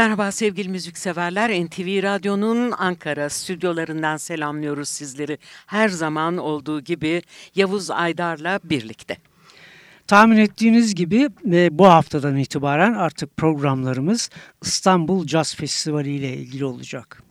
Merhaba sevgili müzikseverler. NTV Radyo'nun Ankara stüdyolarından selamlıyoruz sizleri. Her zaman olduğu gibi Yavuz Aydar'la birlikte. Tahmin ettiğiniz gibi e, bu haftadan itibaren artık programlarımız İstanbul Jazz Festivali ile ilgili olacak.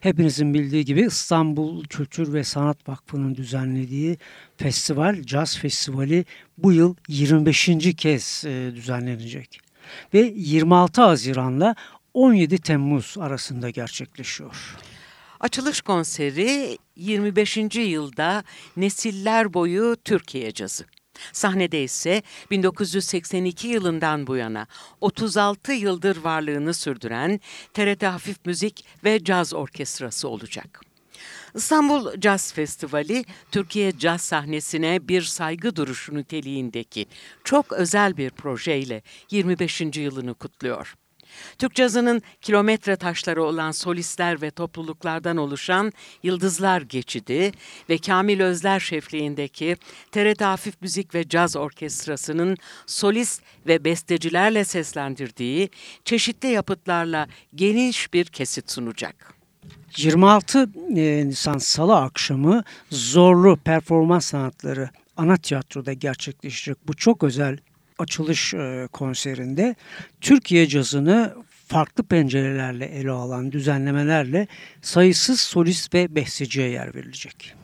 Hepinizin bildiği gibi İstanbul Kültür ve Sanat Vakfı'nın düzenlediği festival, Jazz Festivali bu yıl 25. kez e, düzenlenecek. Ve 26 Haziran'la 17 Temmuz arasında gerçekleşiyor. Açılış konseri 25. yılda nesiller boyu Türkiye cazı. Sahnede ise 1982 yılından bu yana 36 yıldır varlığını sürdüren TRT Hafif Müzik ve Caz Orkestrası olacak. İstanbul Caz Festivali, Türkiye caz sahnesine bir saygı duruşu niteliğindeki çok özel bir projeyle 25. yılını kutluyor. Türk cazının kilometre taşları olan solistler ve topluluklardan oluşan Yıldızlar Geçidi ve Kamil Özler şefliğindeki TRT Hafif Müzik ve Caz Orkestrası'nın solist ve bestecilerle seslendirdiği çeşitli yapıtlarla geniş bir kesit sunacak. 26 e, Nisan Salı akşamı Zorlu Performans Sanatları Ana Tiyatro'da gerçekleşecek bu çok özel açılış e, konserinde Türkiye cazını farklı pencerelerle ele alan düzenlemelerle sayısız solist ve besteciye yer verilecek.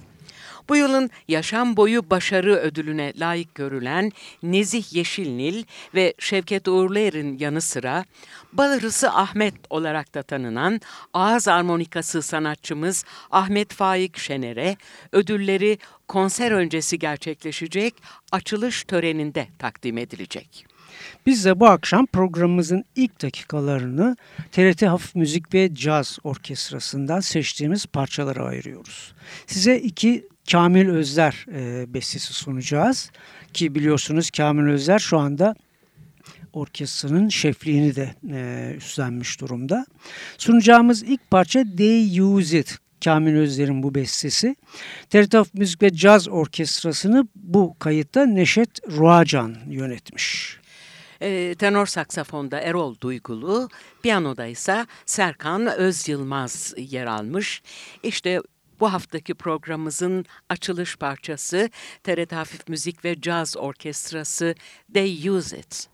Bu yılın yaşam boyu başarı ödülüne layık görülen Nezih Yeşilnil ve Şevket Uğurluer'in yanı sıra Balırısı Ahmet olarak da tanınan ağız armonikası sanatçımız Ahmet Faik Şener'e ödülleri konser öncesi gerçekleşecek açılış töreninde takdim edilecek. Biz de bu akşam programımızın ilk dakikalarını TRT Hafif Müzik ve Caz Orkestrası'ndan seçtiğimiz parçalara ayırıyoruz. Size iki Kamil Özler e, bestesi sunacağız. Ki biliyorsunuz Kamil Özler şu anda orkestranın şefliğini de e, üstlenmiş durumda. Sunacağımız ilk parça They Use It. Kamil Özler'in bu bestesi. TRT Müzik ve Caz Orkestrası'nı bu kayıtta Neşet Ruacan yönetmiş. E, tenor saksafonda Erol Duygulu, piyanoda ise Serkan Öz Yılmaz yer almış. İşte bu haftaki programımızın açılış parçası TRT Hafif Müzik ve Caz Orkestrası They Use It.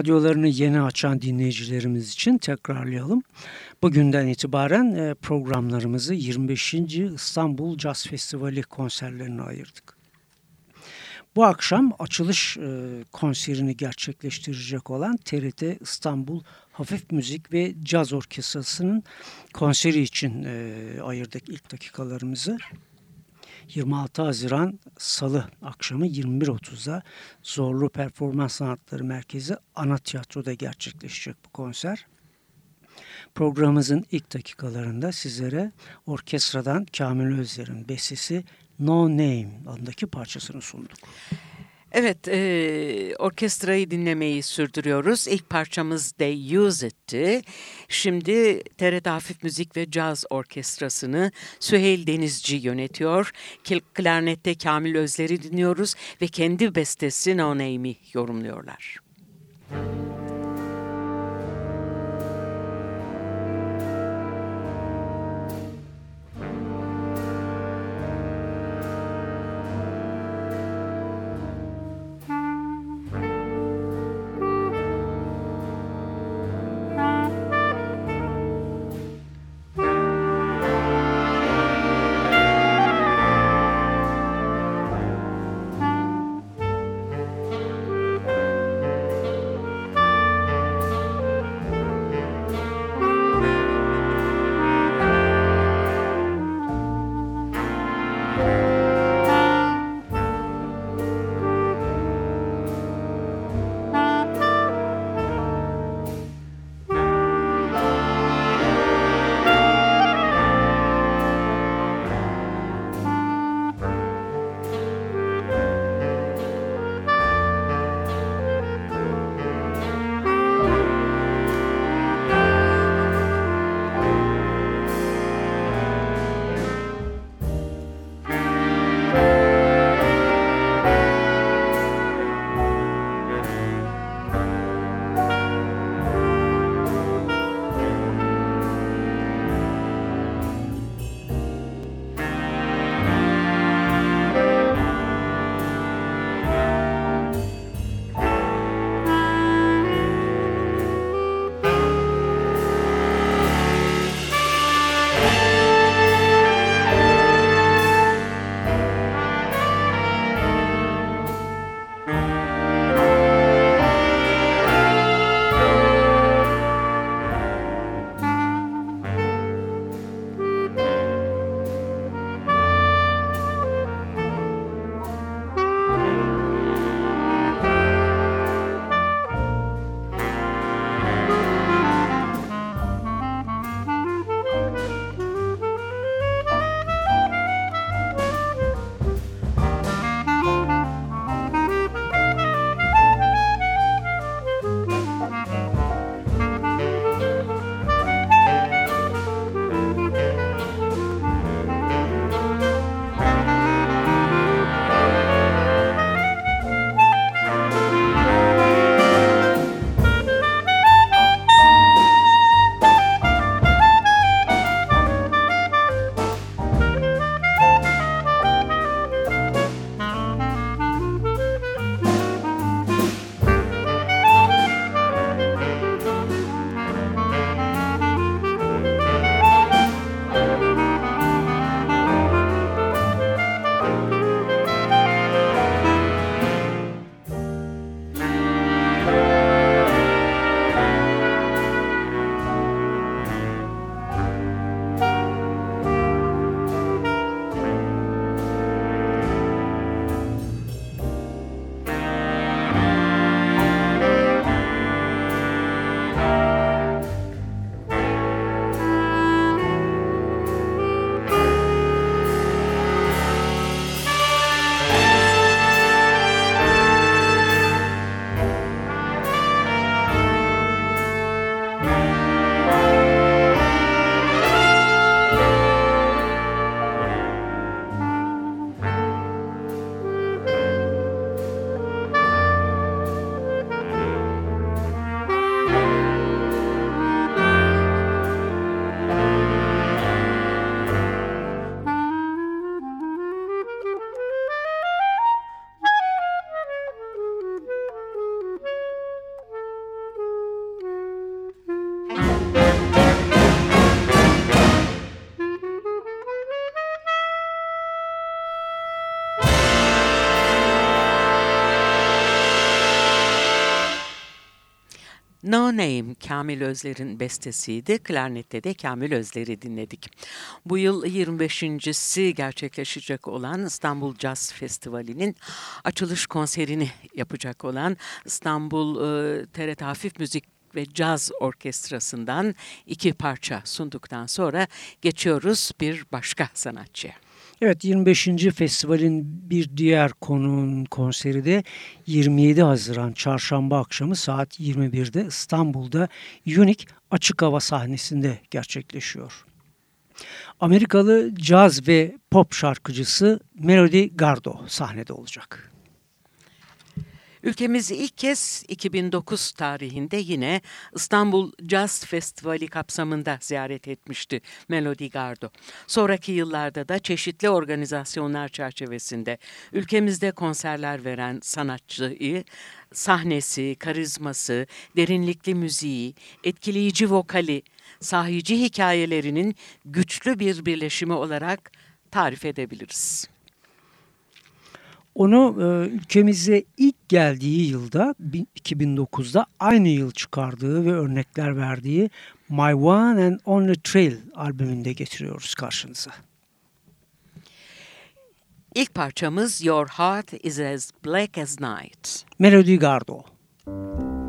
Radyolarını yeni açan dinleyicilerimiz için tekrarlayalım. Bugünden itibaren e, programlarımızı 25. İstanbul Jazz Festivali konserlerine ayırdık. Bu akşam açılış e, konserini gerçekleştirecek olan TRT İstanbul Hafif Müzik ve Caz Orkestrası'nın konseri için e, ayırdık ilk dakikalarımızı. 26 Haziran Salı akşamı 21.30'da Zorlu Performans Sanatları Merkezi Ana Tiyatro'da gerçekleşecek bu konser. Programımızın ilk dakikalarında sizlere orkestradan Kamil Özler'in bestesi No Name adındaki parçasını sunduk. Evet, e, orkestrayı dinlemeyi sürdürüyoruz. İlk parçamız They Use It'ti. Şimdi TRT Hafif Müzik ve Caz Orkestrası'nı Süheyl Denizci yönetiyor. Klarnette Kamil Özler'i dinliyoruz ve kendi bestesi No Name'i yorumluyorlar. Müzik No Name Kamil Özler'in bestesiydi. Klarnette de Kamil Özler'i dinledik. Bu yıl 25.si gerçekleşecek olan İstanbul Jazz Festivali'nin açılış konserini yapacak olan İstanbul e, TRT Hafif Müzik ve Caz Orkestrası'ndan iki parça sunduktan sonra geçiyoruz bir başka sanatçıya. Evet 25. festivalin bir diğer konunun konseri de 27 Haziran çarşamba akşamı saat 21'de İstanbul'da Unique açık hava sahnesinde gerçekleşiyor. Amerikalı caz ve pop şarkıcısı Melody Gardo sahnede olacak. Ülkemizi ilk kez 2009 tarihinde yine İstanbul Jazz Festivali kapsamında ziyaret etmişti Melody Gardo. Sonraki yıllarda da çeşitli organizasyonlar çerçevesinde ülkemizde konserler veren sanatçıyı sahnesi, karizması, derinlikli müziği, etkileyici vokali, sahici hikayelerinin güçlü bir birleşimi olarak tarif edebiliriz. Onu e, ülkemize ilk geldiği yılda 2009'da aynı yıl çıkardığı ve örnekler verdiği My One and Only Trail albümünde getiriyoruz karşınıza. İlk parçamız Your Heart is as Black as Night. Melody Gardot. Your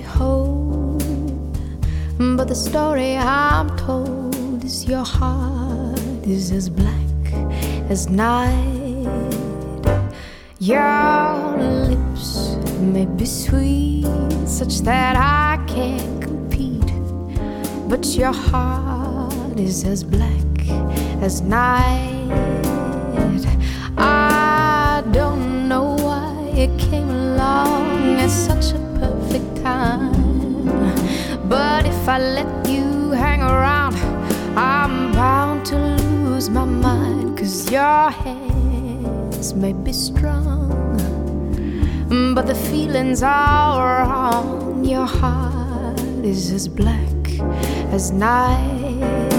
be but the story I'm told is your heart is as black as night. Your lips may be sweet, such that I can't compete, but your heart is as black as night. I don't know why it came along at such a time. But if I let you hang around, I'm bound to lose my mind. Cause your hands may be strong, but the feelings are wrong. Your heart is as black as night.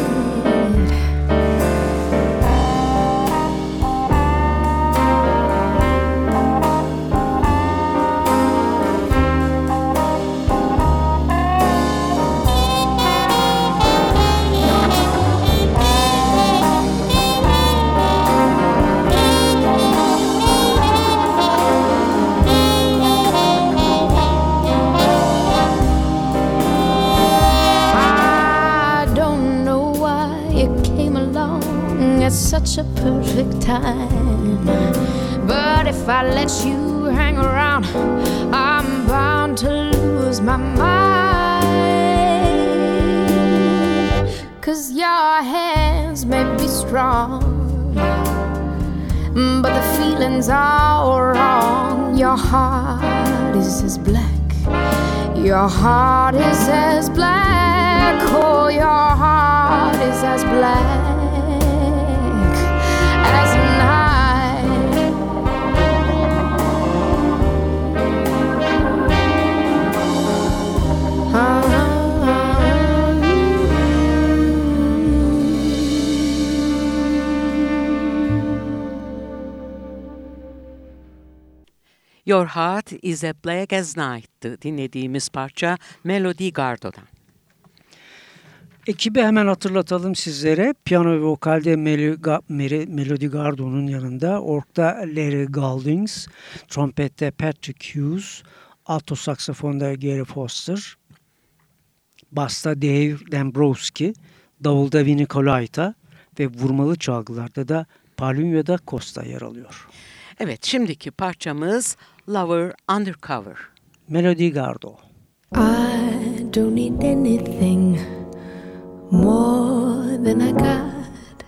Lose my mind. Cause your hands may be strong, but the feelings are wrong. Your heart is as black. Your heart is as black. Oh, your heart is as black. Your Heart is a Black as Night'tı dinlediğimiz parça Melody Gardot'dan. Ekibi hemen hatırlatalım sizlere. Piyano ve vokalde Melody Gardot'un yanında orkta Larry Galdings, trompette Patrick Hughes, alto saksafonda Gary Foster, basta Dave Dombrowski, davulda Vinny Colaiuta ve vurmalı çalgılarda da Palunyo da Costa yer alıyor. Evet, şimdiki parçamız Lover Undercover. Melody Gardo. I don't need anything more than I got.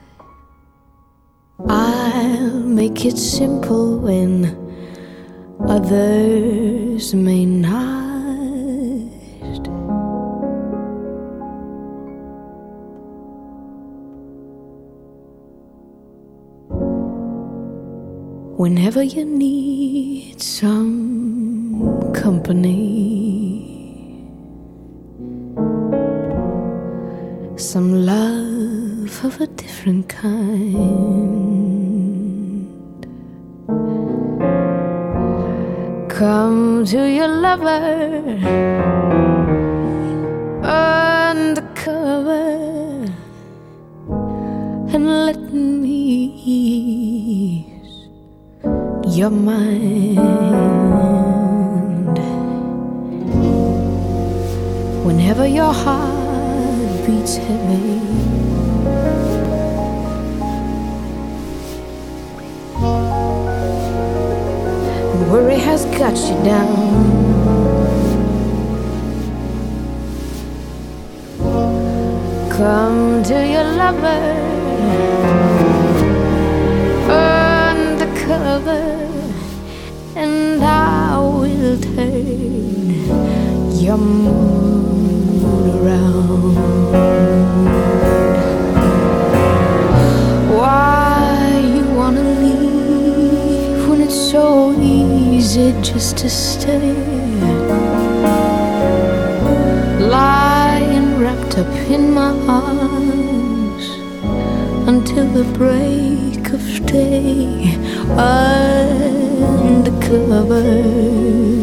I'll make it simple when others may not. Whenever you need some company. Some love of a different kind. Come to your lover your mind. Whenever your heart beats heavy. Worry has got you down. Come to your lover undercover, mood around. Why you wanna leave when it's so easy just to stay? Lying wrapped up in my arms until the break of day undercover.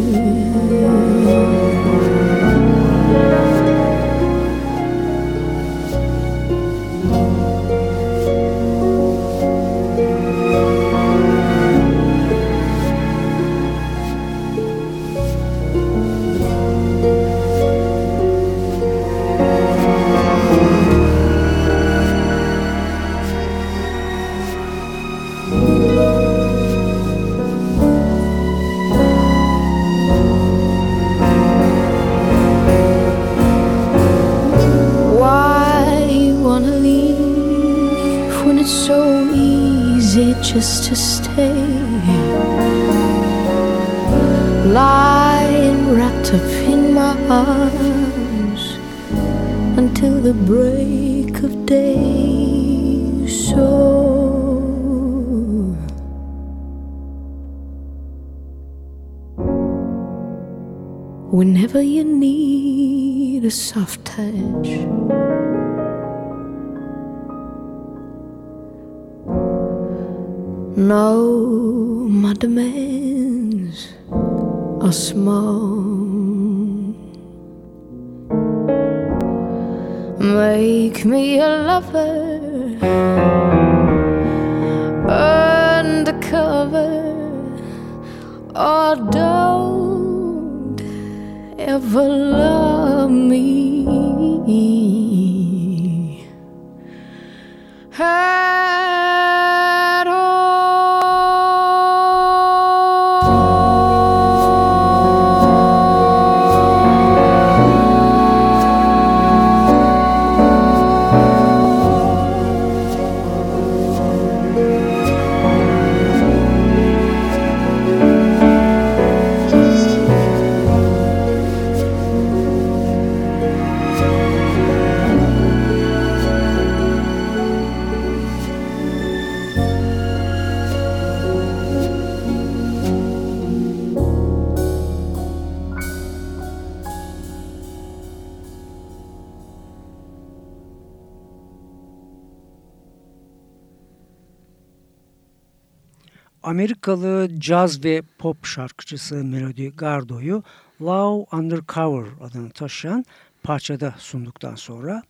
Whenever you need a soft touch, no, my demands are small. Make me a lover undercover, or don't ever love me. At Amerikalı caz ve pop şarkıcısı Melody Gardot'u Love Undercover adını taşıyan parçada sunduktan sonra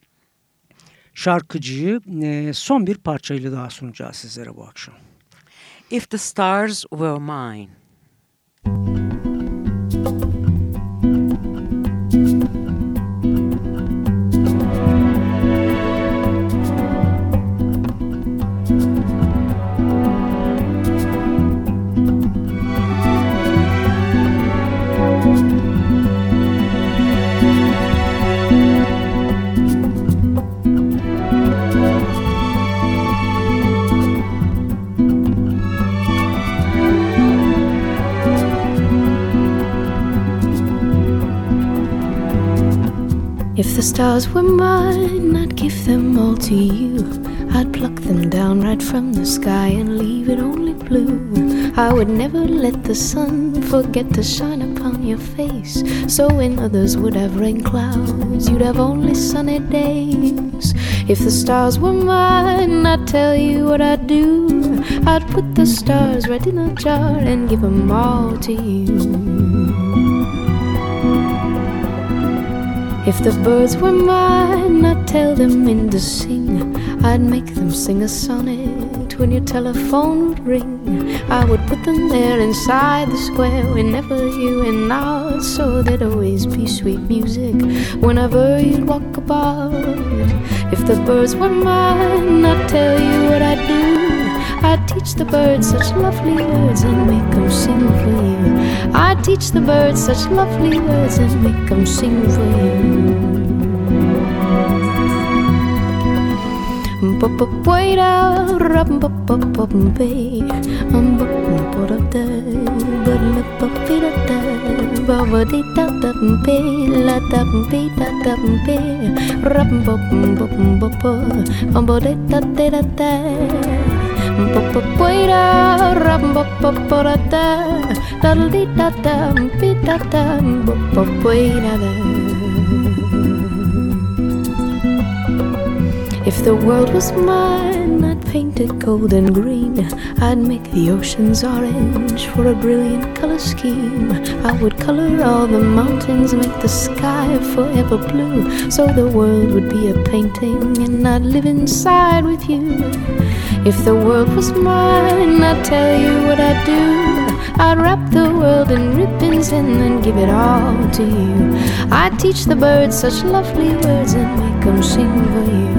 şarkıcıyı e, son bir parçayla daha sunacağız sizlere bu akşam. If the Stars Were Mine. The stars were mine, I'd give them all to you. I'd pluck them down right from the sky and leave it only blue. I would never let the sun forget to shine upon your face. So when others would have rain clouds, you'd have only sunny days. If the stars were mine, I'd tell you what I'd do. I'd put the stars right in a jar and give them all to you. If the birds were mine, I'd tell them when to sing. I'd make them sing a sonnet when your telephone would ring. I would put them there inside the square whenever you and I, so there'd always be sweet music whenever you'd walk about. If the birds were mine, I'd tell you what I'd do. I'd teach the birds such lovely words and make them sing for you. I'd teach the birds such lovely words and make them sing for you. If the world was mine, I'd paint it gold and green. I'd make the oceans orange for a brilliant color scheme. I would color all the mountains, make the sky forever blue. So the world would be a painting, and I'd live inside with you. If the world was mine, I'd tell you what I'd do. I'd wrap the world in ribbons and then give it all to you. I'd teach the birds such lovely words and make them sing for you.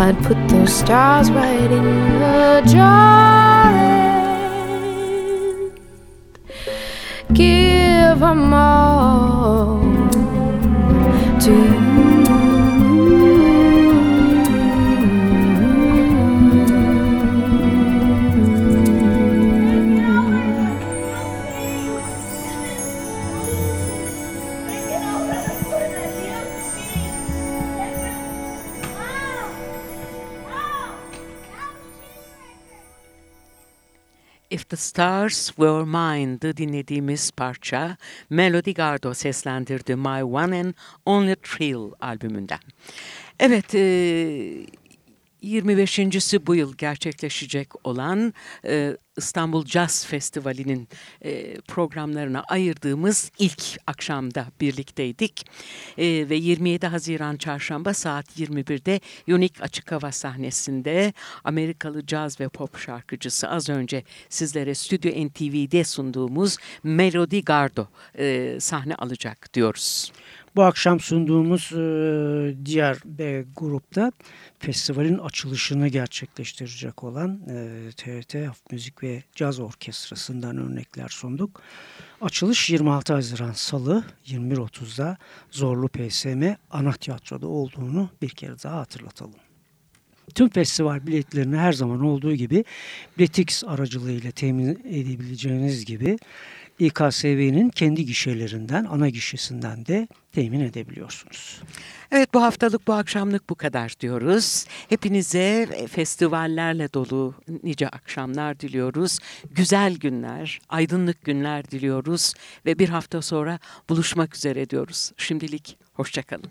I'd put those stars right in the jar and give them all to you. The Stars Were Mine'dı dinlediğimiz parça Melody Gardot seslendirdi My One and Only Thrill albümünden. Evet, e, 25.si bu yıl gerçekleşecek olan e, İstanbul Jazz Festivali'nin e, programlarına ayırdığımız ilk akşamda birlikteydik. E, ve 27 Haziran Çarşamba saat 21'de Unique Açık Hava sahnesinde Amerikalı caz ve pop şarkıcısı az önce sizlere Stüdyo NTV'de sunduğumuz Melody Gardo e, sahne alacak diyoruz. Bu akşam sunduğumuz e, diğer bir grupta festivalin açılışını gerçekleştirecek olan e, TRT Müzik ve Caz Orkestrası'ndan örnekler sunduk. Açılış 26 Haziran Salı 21.30'da Zorlu PSM Ana Tiyatro'da olduğunu bir kere daha hatırlatalım. Tüm festival biletlerini her zaman olduğu gibi Biletix aracılığıyla temin edebileceğiniz gibi İKSV'nin kendi gişelerinden, ana gişesinden de temin edebiliyorsunuz. Evet bu haftalık bu akşamlık bu kadar diyoruz. Hepinize festivallerle dolu nice akşamlar diliyoruz. Güzel günler, aydınlık günler diliyoruz ve bir hafta sonra buluşmak üzere diyoruz. Şimdilik hoşçakalın.